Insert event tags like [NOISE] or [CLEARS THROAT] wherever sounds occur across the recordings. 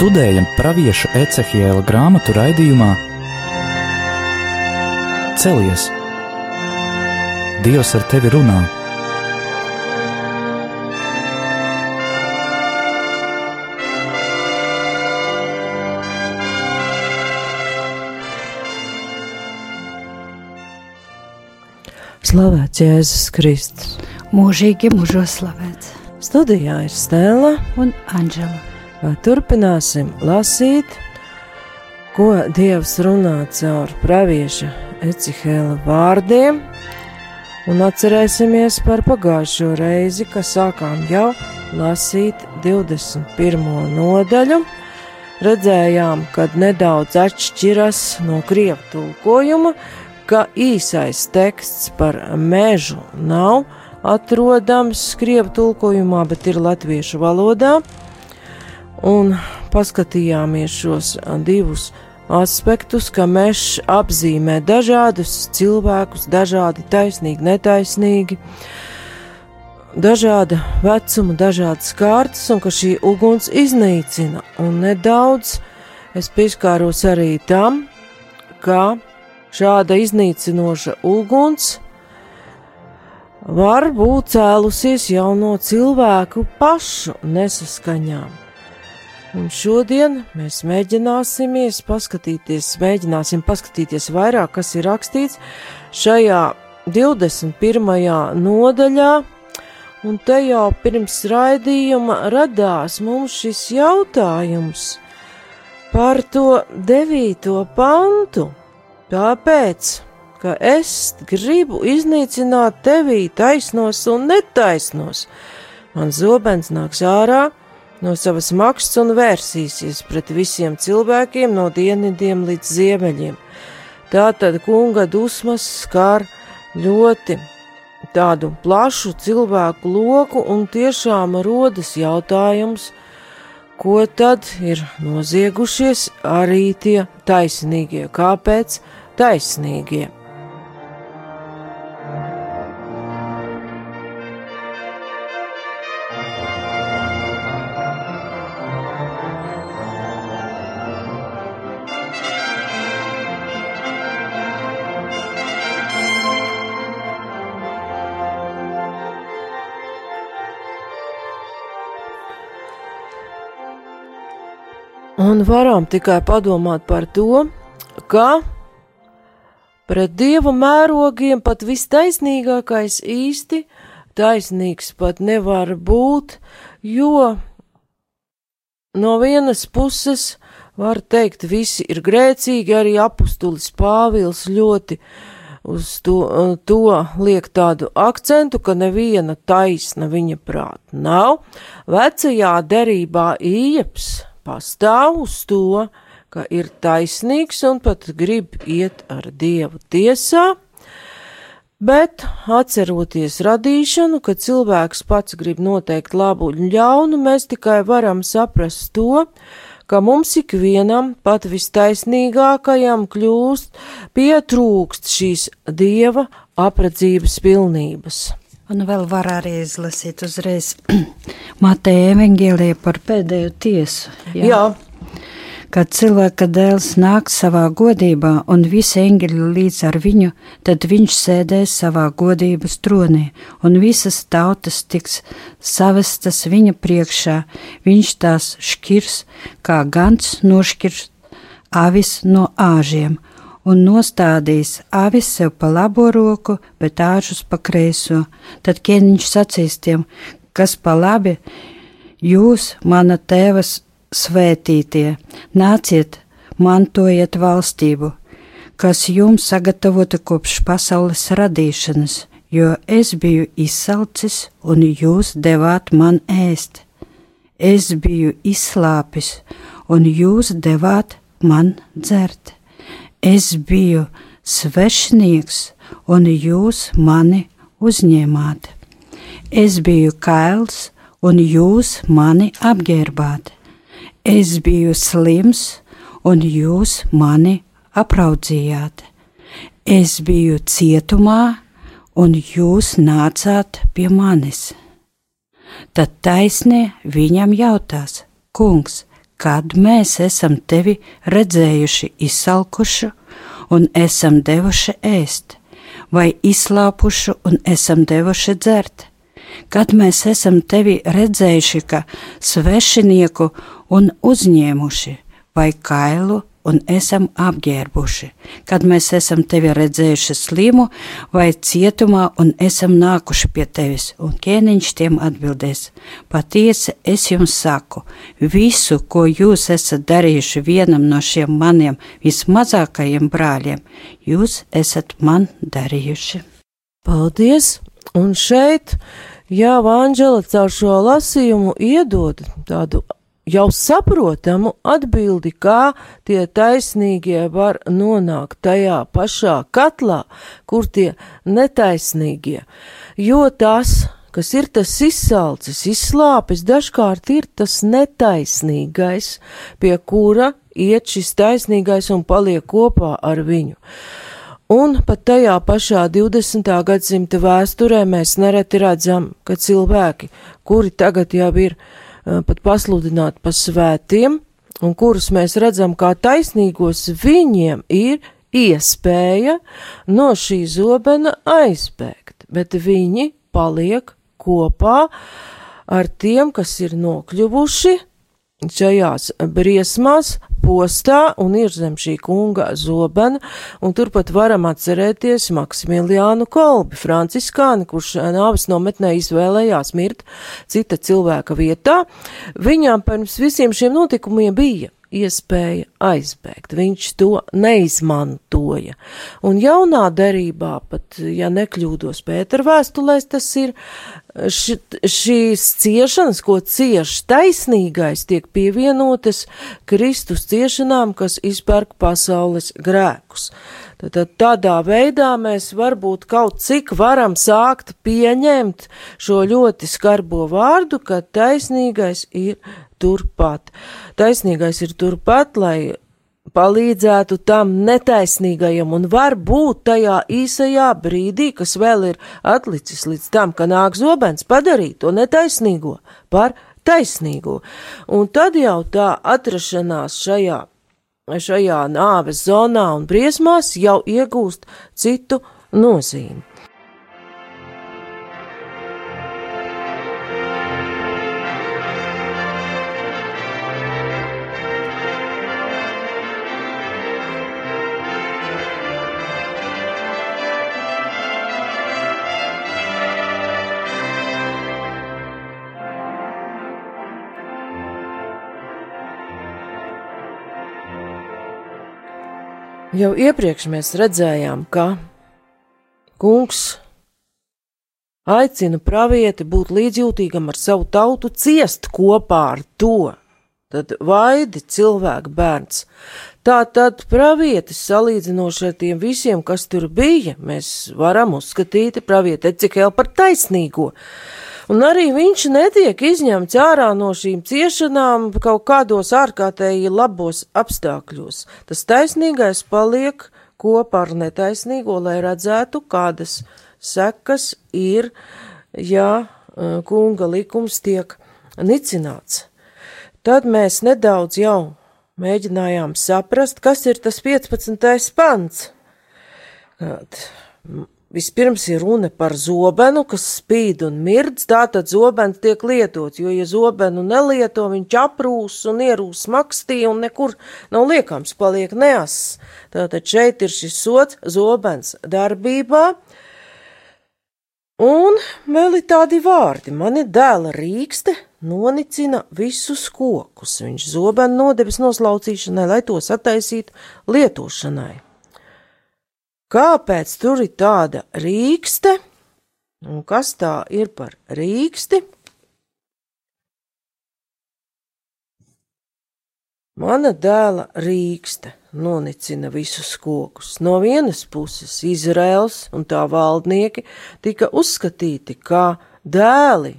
Studējam pravieša Ecehiela grāmatu raidījumā Celies! Dievs ar tevi runā! Slavēts Jēzus Kristus. Mūžīgi mūžos slavēts. Studijā ir Stela un Anģela. Turpināsim lasīt, ko Dievs runā caur pravieša Ecihēla vārdiem, un atcerēsimies par pagājušo reizi, kad sākām jau lasīt 21. nodaļu. Redzējām, kad nedaudz atšķiras no krievu tulkojuma, ka īsais teksts par mežu nav atrodams krievu tulkojumā, bet ir latviešu valodā. Un paskatījāmies šos divus aspektus, ka mežs apzīmē dažādus cilvēkus, dažādi taisnīgi, netaisnīgi, dažāda vecuma, dažādas kārtas, un ka šī uguns iznīcina. Un nedaudz es pieskāros arī tam, ka Šāda iznīcinoša uguns var būt cēlusies jau no cilvēku pašu nesaskaņām. Un šodien mēs mēģināsimies paskatīties, mēģināsim paskatīties vairāk, kas ir rakstīts šajā 21. nodaļā, un te jau pirms raidījuma radās mums šis jautājums par to devīto pantu Tāpēc, ka es gribu iznīcināt tevī taisnos un netaisnos, man zobens nāks ārā no savas maksas un vērsīsies pret visiem cilvēkiem no dienvidiem līdz ziemeļiem. Tātad kunga dusmas skar ļoti tādu plašu cilvēku loku un tiešām rodas jautājums, ko tad ir noziegušies arī tie taisnīgie, kāpēc taisnīgie. Un varam tikai padomāt par to, ka Pret dievu mērogiem pat vistaisnīgākais īsti taisnīgs pat nevar būt, jo no vienas puses var teikt, visi ir grēcīgi, arī apustulis Pāvils ļoti uz to, to liek tādu akcentu, ka neviena taisna viņa prāta nav. Vecajā derībā īeps pastāv uz to, ka ir taisnīgs un pat grib iet ar dievu tiesā, bet atceroties radīšanu, ka cilvēks pats grib noteikt labu un ļaunu, mēs tikai varam saprast to, ka mums ikvienam, pat vistaisnīgākajam, kļūst pietrūkst šīs dieva apredzības pilnības. Un vēl var arī izlasīt uzreiz [CLEARS THROAT] Mateja evaņģēlija par pēdējo tiesu. Jā. Jā Kad cilvēka dēls nāks savā godībā un visi eņģeļi līdz ar viņu, tad viņš sēdēs savā godības tronī, un visas tautas tiks savestas viņa priekšā. Viņš tās šķirs, kā gans nošķirs avis no āžiem, un nostādīs avis sev pa labo roku, bet āžus pa kreiso. Tad ķēniņš sacīs tiem, kas pa labi, jūs, mana tēvas svētītie, nāciet, mantojiet valstību, kas jums sagatavota kopš pasaules radīšanas, jo es biju izsalcis un jūs devāt man ēst. Es biju izslāpis un jūs devāt man dzert. Es biju svešnieks un jūs mani uzņēmāt. Es biju kails un jūs mani apģērbāt Es biju slims, un jūs mani apraudzījāt. Es biju cietumā, un jūs nācāt pie manis. Tad taisnē viņam jautās: Kungs, kad mēs esam tevi redzējuši izsalkušu un esam devuši ēst, vai izslāpušu un esam devuši dzert? Kad mēs esam tevi redzējuši kā svešinieku un uzņēmuši, vai kailu un esam apģērbuši, kad mēs esam tevi redzējuši slimu vai cietumā un esam nākuši pie tevis, un ķēniņš tiem atbildēs: Patiesi es jums saku, visu, ko jūs esat darījuši vienam no šiem maniem vismazākajiem brāļiem, jūs esat man darījuši. Paldies! Un šeit, jā, Vāņģela caur šo lasījumu iedod tādu jau saprotamu atbildi, kā tie taisnīgie var nonākt tajā pašā katlā, kur tie netaisnīgie. Jo tas, kas ir tas izsalcis, izslāpis, dažkārt ir tas netaisnīgais, pie kura iet šis taisnīgais un paliek kopā ar viņu. Un pat tajā pašā 20. gadsimta vēsturē mēs nereti redzam, ka cilvēki, kuri tagad jau ir Eh, pat pasludināti pa svētiem, un kurus mēs redzam kā taisnīgos, viņiem ir iespēja no šī zobena aizbēgt, bet viņi paliek kopā ar tiem, kas ir nokļuvuši šajās briesmās, postā un ir zem šī kunga zobena, un turpat varam atcerēties Maksimiliānu Kolbi, franciskāni, kurš nāvis nometnē izvēlējās mirt cita cilvēka vietā. Viņām pirms visiem šiem notikumiem bija iespēja aizbēgt. Viņš to neizmantoja. Un jaunā derībā, pat ja nekļūdos Pētera vēstulēs, tas ir š, šīs ciešanas, ko cieš taisnīgais, tiek pievienotas Kristus ciešanām, kas izpērk pasaules grēkus. Tad tādā veidā mēs varbūt kaut cik varam sākt pieņemt šo ļoti skarbo vārdu, ka taisnīgais ir turpat. Taisnīgais ir turpat, lai palīdzētu tam netaisnīgajam un varbūt tajā īsajā brīdī, kas vēl ir atlicis līdz tam, ka nāk zobens, padarīt to netaisnīgo par taisnīgo. Un tad jau tā atrašanās šajā, šajā nāves zonā un briesmās jau iegūst citu nozīmi. Jau iepriekš mēs redzējām, ka kungs aicina pravieti būt līdzjūtīgam ar savu tautu, ciest kopā ar to. Tad vaidi cilvēka bērns. Tā tad pravietis salīdzinoši ar tiem visiem, kas tur bija, mēs varam uzskatīt pravieti Ecikēlu par taisnīgo. Un arī viņš netiek izņemts ārā no šīm ciešanām kaut kādos ārkārtēji labos apstākļos. Tas taisnīgais paliek kopā ar netaisnīgo, lai redzētu, kādas sekas ir, ja e, kunga likums tiek nicināts. Tad mēs nedaudz jau mēģinājām saprast, kas ir tas 15. pants. Vispirms ir runa par zobenu, kas spīd un mirdz, tātad zobens tiek lietots, jo, ja zobenu nelieto, viņš aprūs un ierūs makstī un nekur nav liekams, paliek neas. Tātad šeit ir šis sots zobens darbībā. Un vēl ir tādi vārdi, mani dēla rīkste nonicina visus kokus, viņš zobenu nodevis noslaucīšanai, lai tos attaisītu lietošanai. Kāpēc tur ir tāda rīkste? Un kas tā ir par rīksti? Mana dēla rīkste nonicina visus kokus. No vienas puses Izraels un tā valdnieki tika uzskatīti kā dēli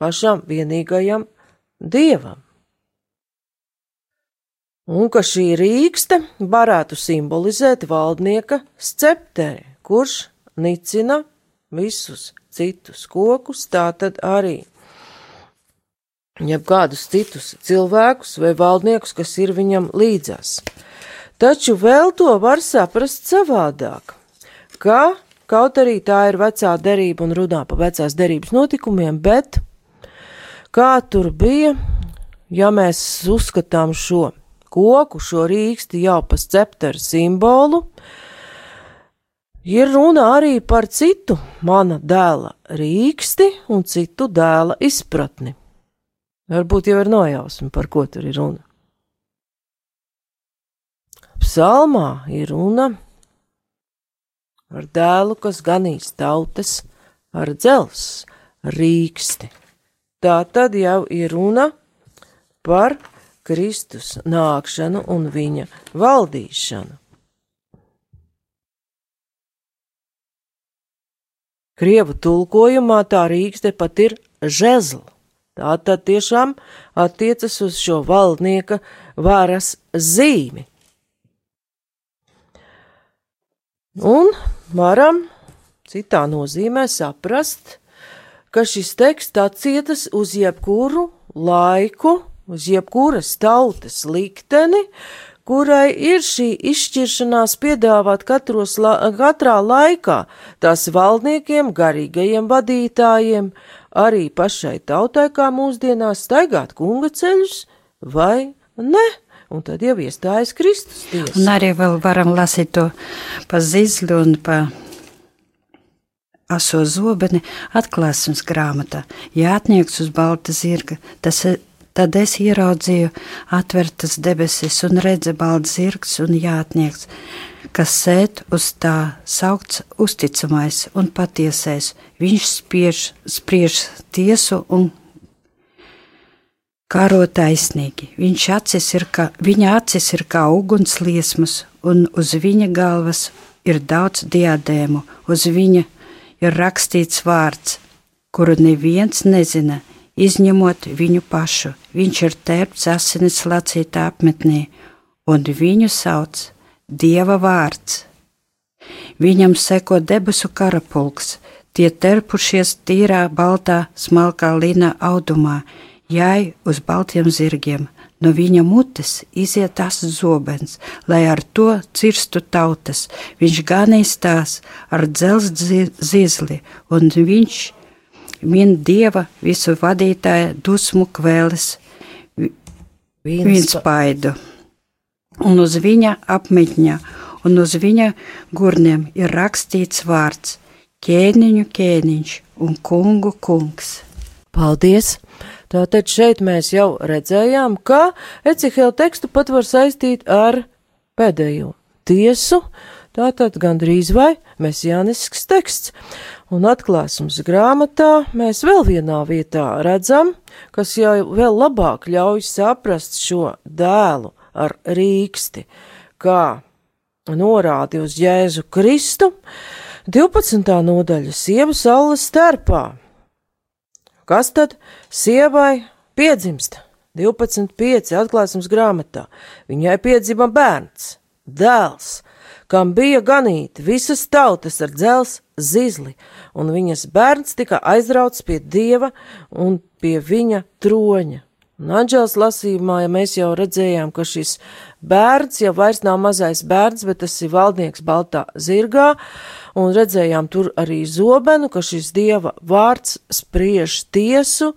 pašam vienīgajam dievam un ka šī rīkste varētu simbolizēt valdnieka scepteri, kurš nicina visus citus kokus, tātad arī jeb kādus citus cilvēkus vai valdniekus, kas ir viņam līdzās. Taču vēl to var saprast savādāk, ka kaut arī tā ir vecā derība un runā pa vecās derības notikumiem, bet kā tur bija, ja mēs uzskatām šo koku, šo rīksti jau pa scepteru simbolu, ir runa arī par citu mana dēla rīksti un citu dēla izpratni. Varbūt jau ir nojausma, par ko tur ir runa. Psalmā ir runa par dēlu, kas ganīs tautas ar dzels rīksti. Tā tad jau ir runa par Kristus nākšanu un viņa valdīšanu. Krievu tulkojumā tā rīkste pat ir žezla. Tā tad tiešām attiecas uz šo valdnieka varas zīmi. Un varam citā nozīmē saprast, ka šis teksts attiecas uz jebkuru laiku, uz jebkuras tautas likteni, kurai ir šī izšķiršanās piedāvāt katros, la, katrā laikā tās valdniekiem, garīgajiem vadītājiem, arī pašai tautai kā mūsdienās staigāt kunga ceļus vai ne. Un tad jau iestājas Kristus tiesa. Un arī vēl varam lasīt to pa zizli un pa aso zobeni atklāsums grāmatā. Jātnieks uz balta zirga, tas tad es ieraudzīju atvērtas debesis un redzu balta zirgs un jātnieks kas sēž uz tā saukts uzticamais un patiesais. Viņš spiež, spriež tiesu un karo taisnīgi. Viņš acis ir kā, viņa acis ir kā uguns liesmas, un uz viņa galvas ir daudz diadēmu, uz viņa ir rakstīts vārds, kuru neviens nezina, izņemot viņu pašu. Viņš ir tērpts asinis lacītā apmetnē, un viņu sauc Dieva vārds. Viņam seko debesu karapulks, tie terpušies tīrā, baltā, smalkā lina audumā, jāj uz baltiem zirgiem. No viņa mutes iziet tas zobens, lai ar to cirstu tautas. Viņš ganīs tās ar dzelzceļa zizli, un viņš min dieva visu vadītāju dusmu kvēles, viens spaidu un uz viņa apmetņa, un uz viņa gurniem ir rakstīts vārds - ķēniņu ķēniņš un kungu kungs. Paldies! Tātad šeit mēs jau redzējām, ka Ecihela tekstu pat var saistīt ar pēdējo tiesu, tātad gandrīz vai mesijānisks teksts. Un atklāsums grāmatā mēs vēl vienā vietā redzam, kas jau vēl labāk ļauj saprast šo dēlu ar rīksti, kā norādi uz Jēzu Kristu, 12. nodaļa sieva saules starpā. Kas tad sievai piedzimst? 12.5. atklāsmes grāmatā. Viņai piedzima bērns, dēls, kam bija ganīti visas tautas ar dzels zizli, un viņas bērns tika aizrauts pie dieva un pie viņa troņa. Anģels lasījumā, ja mēs jau redzējām, ka šis bērns jau vairs nav mazais bērns, bet tas ir valdnieks baltā zirgā, un redzējām tur arī zobenu, ka šis dieva vārds spriež tiesu,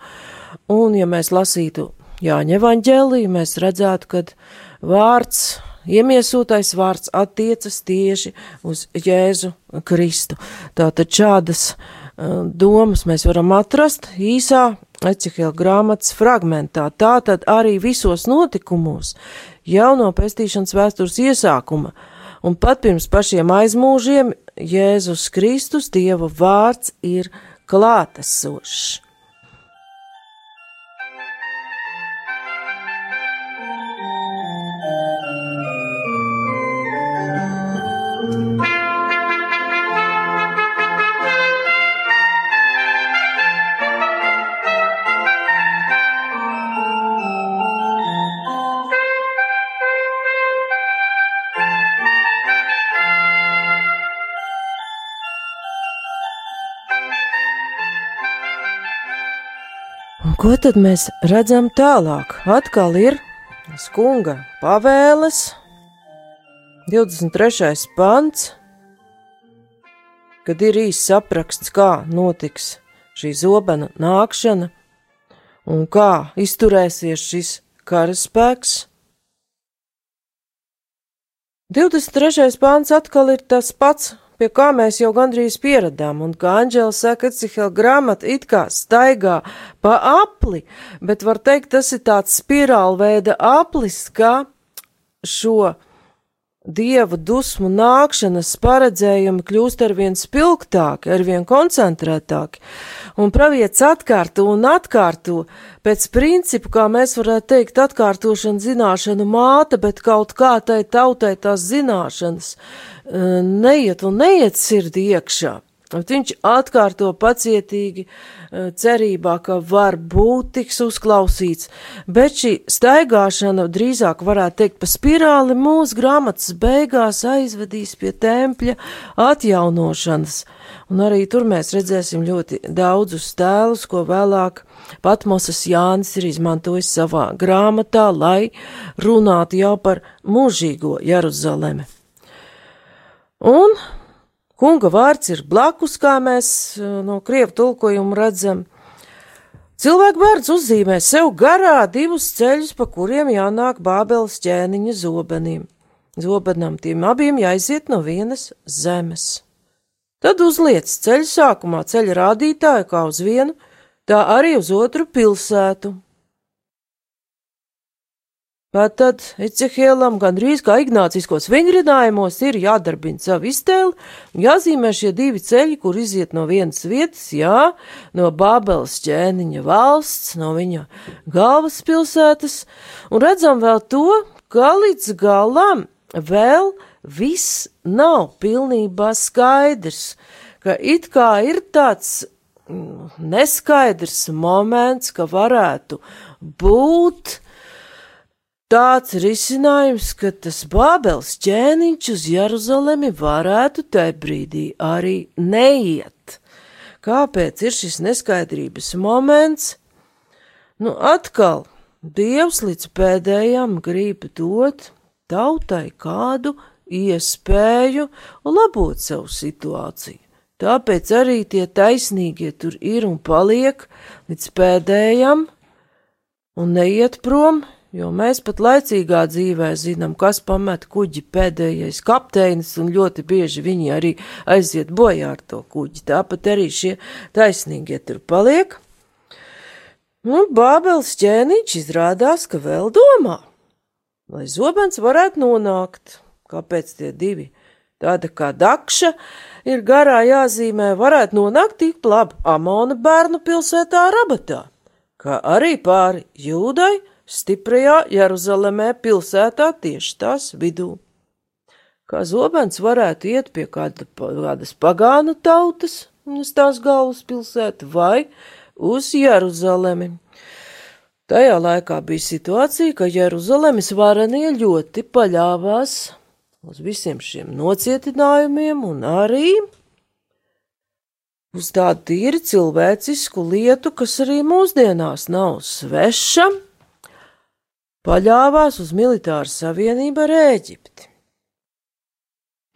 un ja mēs lasītu Jāņa evaņģēliju, mēs redzētu, ka vārds, iemiesūtais vārds attiecas tieši uz Jēzu Kristu. Tātad šādas uh, domas mēs varam atrast īsā Ecihela grāmatas fragmentā, tātad arī visos notikumos, jau no pestīšanas vēstures iesākuma, un pat pirms pašiem aizmūžiem Jēzus Kristus Dieva vārds ir klātesošs. Ko tad mēs redzam tālāk? Atkal ir skunga pavēles, 23. pants, kad ir īsts apraksts, kā notiks šī zobena nākšana un kā izturēsies šis karaspēks. 23. pāns atkal ir tas pats, pie kā mēs jau gandrīz pieradām, un kā Anģela saka, Cihela grāmata it kā staigā pa apli, bet var teikt, tas ir tāds spirālveida aplis, kā šo Dieva dusmu nākšanas paredzējumi kļūst arvien spilgtāki, arvien koncentrētāki, un pravietis atkārto un atkārto pēc principu, kā mēs varētu teikt, atkārtošana zināšanu māte, bet kaut kā tai tautai tās zināšanas neiet un neiet sirdī iekšā. Viņš atkārto pacietīgi, eh, cerībā, ka varbūt tiks uzklausīts, bet šī staigāšana drīzāk varētu teikt pa spirāli mūsu grāmatas beigās aizvedīs pie tempļa atjaunošanas, un arī tur mēs redzēsim ļoti daudzus tēlus, ko vēlāk Patmosas Jānis ir izmantojis savā grāmatā, lai runātu jau par mūžīgo Jeruzalemi. Un kunga vārds ir blakus, kā mēs eh, no krievu tulkojuma redzam. Cilvēku bērns uzzīmē sev garā divus ceļus, pa kuriem jānāk bābeles ķēniņa zobeniem. Zobenam tiem abiem jāiziet no vienas zemes. Tad uzliec ceļu sākumā ceļa rādītāju kā uz vienu, tā arī uz otru pilsētu. Bet tad Ecehēlam gandrīz kā ignāciskos vingrinājumos ir jādarbina savu iztēli, jāzīmē šie divi ceļi, kur iziet no vienas vietas, jā, no Bābeles ķēniņa valsts, no viņa galvaspilsētas, un redzam vēl to, ka līdz galam vēl viss nav pilnībā skaidrs, ka it kā ir tāds mm, neskaidrs moments, ka varētu būt, tāds risinājums, ka tas Bābels ķēniņš uz Jeruzalemi varētu tajā brīdī arī neiet. Kāpēc ir šis neskaidrības moments? Nu, atkal Dievs līdz pēdējam grib dot tautai kādu iespēju labot savu situāciju. Tāpēc arī tie taisnīgie tur ir un paliek līdz pēdējam un neiet prom, Jo mēs pat laicīgā dzīvē zinām, kas pamet kuģi pēdējais kapteinis, un ļoti bieži viņi arī aiziet bojā ar to kuģi. Tāpat arī šie taisnīgie tur paliek. Un Bābeles ķēniņš izrādās, ka vēl domā, lai zobens varētu nonākt. Kāpēc tie divi? Tāda kā dakša ir garā jāzīmē, varētu nonākt tik labi Amona bērnu pilsētā Rabatā, kā arī pāri Jūdai stiprajā Jeruzalemē pilsētā tieši tās vidū. Kā zobens varētu iet pie kāda, kādas pagānu tautas, uz tās galvaspilsētu, vai uz Jeruzalemi. Tajā laikā bija situācija, ka Jeruzalemes varenie ļoti paļāvās uz visiem šiem nocietinājumiem un arī uz tādu tīri cilvēcisku lietu, kas arī mūsdienās nav sveša paļāvās uz militāru savienību ar Ēģipti.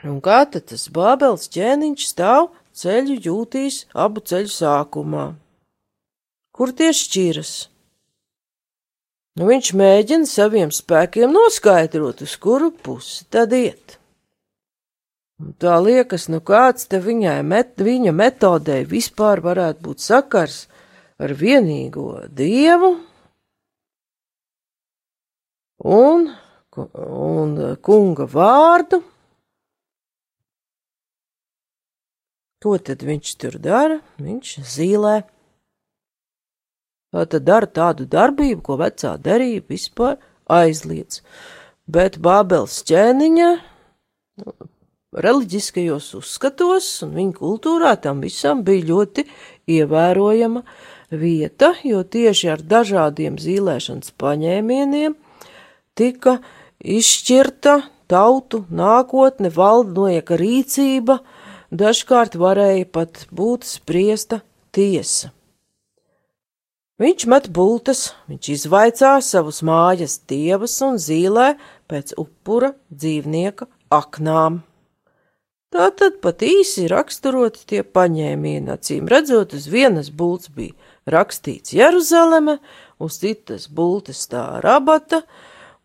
Un kā tad tas Bābels ķēniņš stāv ceļu jūtīs abu ceļu sākumā? Kur tie šķiras? Nu, viņš mēģina saviem spēkiem noskaidrot, uz kuru pusi tad iet. Un tā liekas, nu kāds te viņai met, viņa metodē vispār varētu būt sakars ar vienīgo dievu, un, un kunga vārdu. Ko tad viņš tur dara? Viņš zīlē. Tad dara tādu darbību, ko vecā darīja vispār aizliedz. Bet Bābels ķēniņa reliģiskajos uzskatos un viņa kultūrā tam visam bija ļoti ievērojama vieta, jo tieši ar dažādiem zīlēšanas paņēmieniem tika izšķirta tautu nākotne, valdnieka rīcība, dažkārt varēja pat būt spriesta tiesa. Viņš met bultas, viņš izvaicā savus mājas dievus un zīlē pēc upura dzīvnieka aknām. Tātad pat īsi raksturoti tie paņēmieni, acīm redzot, uz vienas bultas bija rakstīts Jeruzaleme, uz citas bultas tā rabata,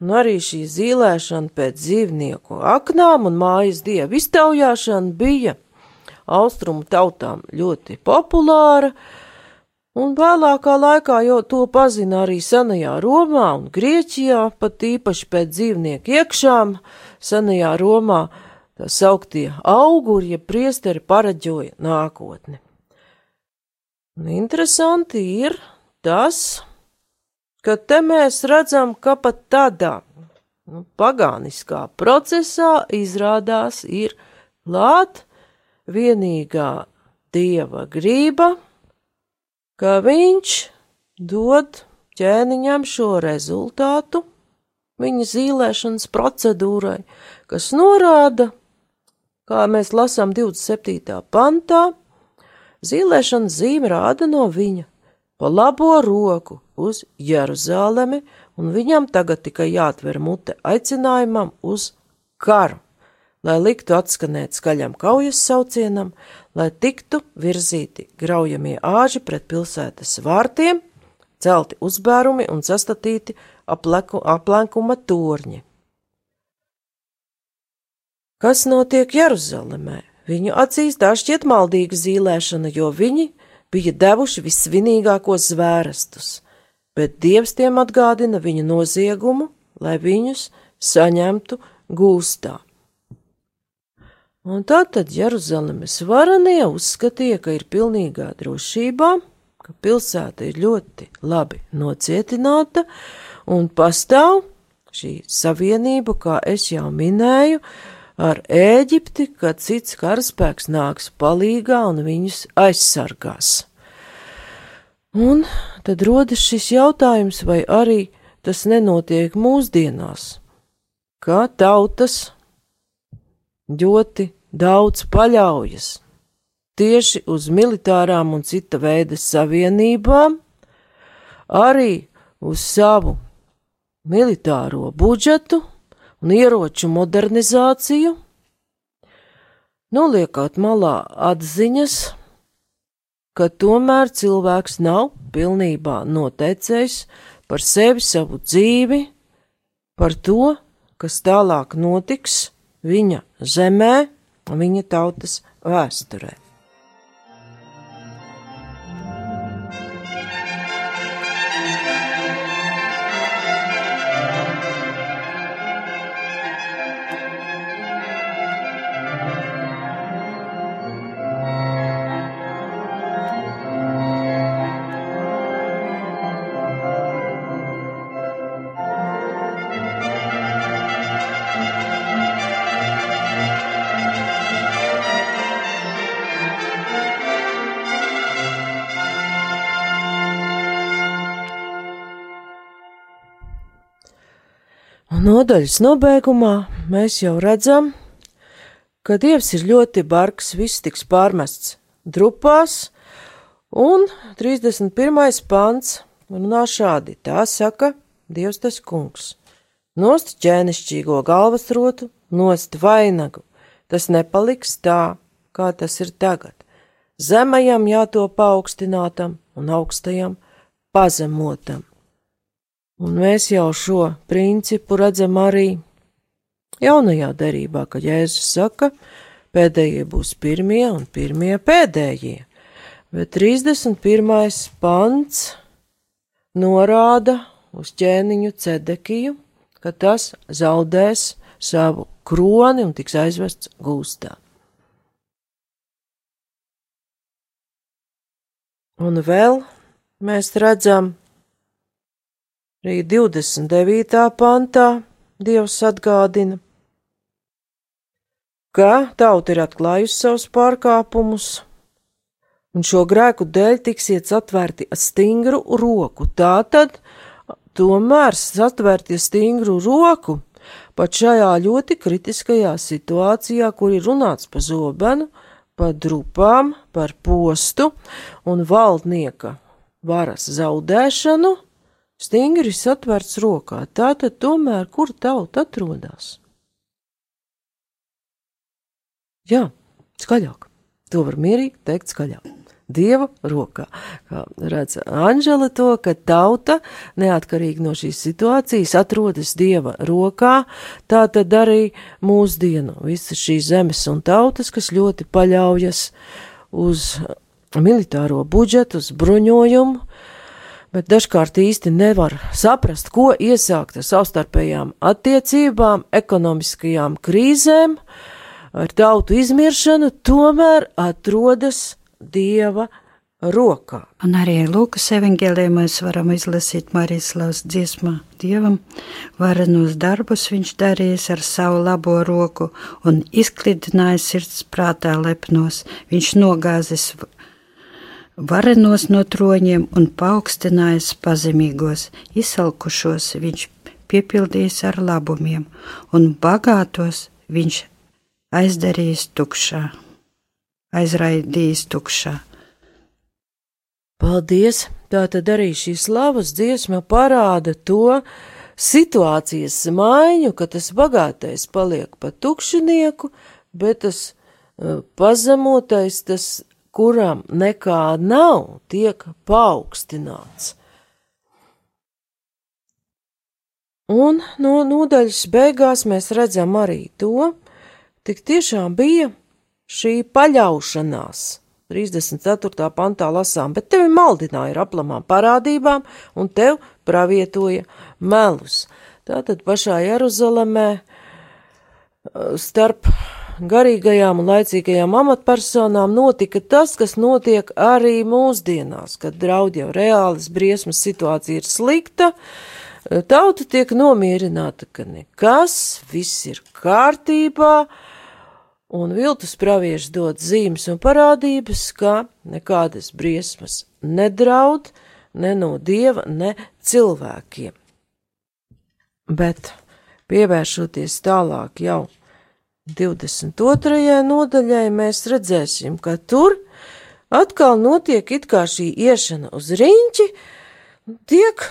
un arī šī zīlēšana pēc dzīvnieku aknām un mājas dievu iztaujāšana bija austrumu tautām ļoti populāra, un vēlākā laikā jau to pazina arī senajā Romā un Grieķijā, pat īpaši pēc dzīvnieku iekšām, senajā Romā tā sauktie auguri, ja priesteri paraģoja nākotni. Un interesanti ir tas, ka te mēs redzam, ka pat tādā nu, pagāniskā procesā izrādās ir klāt vienīgā dieva grība, ka viņš dod ķēniņam šo rezultātu viņa zīlēšanas procedūrai, kas norāda, kā mēs lasām 27. pantā, zīlēšanas zīme rāda no viņa pa labo roku uz Jeruzālemi, un viņam tagad tikai jāatver mute aicinājumam uz karu, lai liktu atskanēt skaļam kaujas saucienam, lai tiktu virzīti graujamie āži pret pilsētas vārtiem, celti uzbērumi un sastatīti apleku, aplenkuma torņi. Kas notiek Jeruzalemē? Viņu acīs tā šķiet maldīga zīlēšana, jo viņi bija devuši vissvinīgākos zvērestus, bet Dievs tiem atgādina viņa noziegumu, lai viņus saņemtu gūstā. Un tātad Jeruzalemes varenie uzskatīja, ka ir pilnīgā drošībā, ka pilsēta ir ļoti labi nocietināta un pastāv šī savienība, kā es jau minēju, ar Ēģipti, kad cits karaspēks nāks palīgā un viņus aizsargās. Un tad rodas šis jautājums, vai arī tas nenotiek mūsdienās, kā tautas ļoti daudz paļaujas tieši uz militārām un cita veida savienībām, arī uz savu militāro budžetu, un ieroču modernizāciju, noliekot malā atziņas, ka tomēr cilvēks nav pilnībā noteicējis par sevi savu dzīvi, par to, kas tālāk notiks viņa zemē viņa tautas vēsturē. Nodaļas nobeigumā mēs jau redzam, ka Dievs ir ļoti bargs, viss tiks pārmests drupās, un 31. pants runā šādi, tā saka Dievs tas kungs. Nost ķēnišķīgo galvasrotu, nost vainagu, tas nepaliks tā, kā tas ir tagad. Zemajam jāto paaugstinātam un augstajam pazemotam. Un mēs jau šo principu redzam arī jaunajā derībā, kad Jēzus saka, pēdējie būs pirmie un pirmie pēdējie. Bet 31. pants norāda uz ķēniņu cedekiju, ka tas zaudēs savu kroni un tiks aizvests gūstā. Un vēl mēs redzam, Arī 29. pantā Dievs atgādina, ka tauta ir atklājusi savus pārkāpumus, un šo grēku dēļ tiksiet atvērti stingru roku. Tātad, tomēr satvērti stingru roku pat šajā ļoti kritiskajā situācijā, kur ir runāts par zobenu, par drupām, par postu un valdnieka varas zaudēšanu, stingri satverts rokā. Tātad tomēr, kur tauta atrodas? Jā, skaļāk. To var mierīgi teikt skaļāk. Dieva rokā. Kā redz Anžela to, ka tauta, neatkarīgi no šīs situācijas, atrodas Dieva rokā, tā tad arī mūsdienu visas šīs zemes un tautas, kas ļoti paļaujas uz militāro budžetu, uz bruņojumu, bet dažkārt īsti nevar saprast, ko iesākt ar savstarpējām attiecībām, ekonomiskajām krīzēm, ar tautu izmiršanu, tomēr atrodas Dieva rokā. Un arī Lūkas evanģēlē mēs varam izlasīt Marijas dziesmā Dievam. Varenos darbus viņš darījis ar savu labo roku un izklidinājis sirds prātā lepnos. Viņš nogāzis varenos no troņiem un paaugstinājis pazemīgos, izsalkušos viņš piepildījis ar labumiem, un bagātos viņš aizdarījis tukšā aizraidījis tukšā. Paldies! Tā tad arī šī slavas dziesma parāda to situācijas maiņu, ka tas bagātais paliek pa tukšinieku, bet tas uh, pazemotais, tas, kuram nekā nav, tiek paaugstināts. Un no nodaļas beigās mēs redzam arī to, tik tiešām bija šī paļaušanās. 34. pantā lasām, bet tevi maldināja ar aplamām parādībām un tev pravietoja melus. Tātad pašā Jeruzalemē starp garīgajām un laicīgajām amatpersonām notika tas, kas notiek arī mūsdienās, kad draud jau reālas briesmas situācija ir slikta, tauta tiek nomierināta, ka nekas, viss ir kārtībā, un viltus pravieši dod zīmes un parādības, ka nekādas briesmas nedraud ne no dieva, ne cilvēkiem. Bet pievēršoties tālāk jau 22. nodaļai, mēs redzēsim, ka tur atkal notiek it kā šī iešana uz riņķi, tiek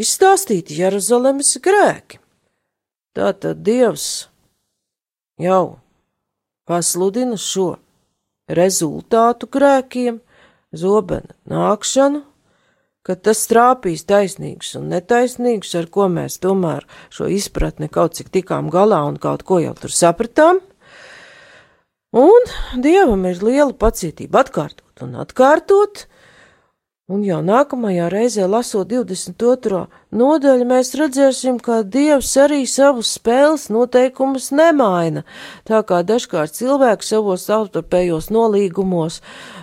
izstāstīti Jeruzalemes grēki. Tātad Dievs jau pasludina šo rezultātu grēkiem, zobena nākšanu, ka tas trāpīs taisnīgus un netaisnīgus, ar ko mēs tomēr šo izpratni kaut cik tikām galā un kaut ko jau tur sapratām. Un dievam ir liela pacietība atkārtot un atkārtot, Un jau nākamajā reizē, lasot 22. nodaļu, mēs redzēsim, ka Dievs arī savus spēles noteikumus nemaina, tā kā dažkārt cilvēki savos savstarpējos nolīgumos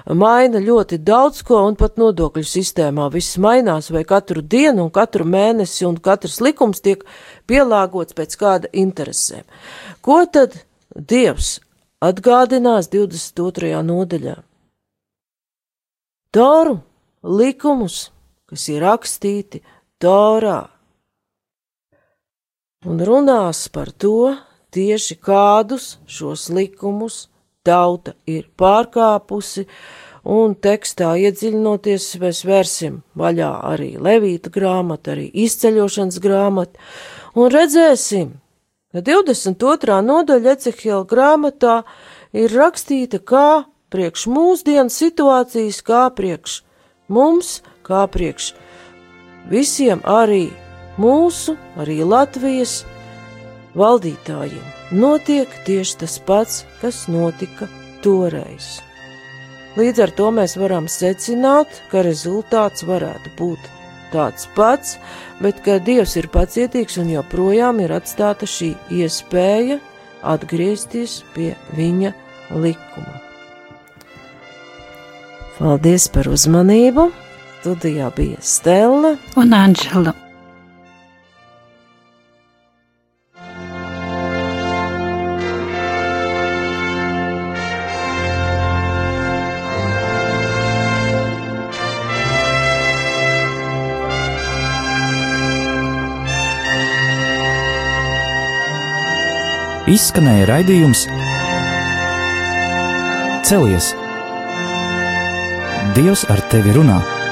maina ļoti daudz ko, un pat nodokļu sistēmā viss mainās, vai katru dienu, un katru mēnesi, un katrs likums tiek pielāgots pēc kāda interesēm. Ko tad Dievs atgādinās 22. nodaļā? Toru likumus, kas ir rakstīti Torā, un runās par to tieši kādus šos likumus tauta ir pārkāpusi, un tekstā iedziļinoties mēs vērsim vaļā arī Levīta grāmatu, arī izceļošanas grāmatu, un redzēsim, ka 22. nodaļa Ecehiela grāmatā ir rakstīta kā priekš mūsdienu situācijas, kā priekš mums, kā priekš visiem arī mūsu, arī Latvijas valdītājiem, notiek tieši tas pats, kas notika toreiz. Līdz ar to mēs varam secināt, ka rezultāts varētu būt tāds pats, bet ka Dievs ir pacietīgs un joprojām ir atstāta šī iespēja atgriezties pie viņa likuma. Paldies par uzmanību! Studijā bija Stela un Anģela. Izskanēja raidījums Celies! Dievs ar tevi!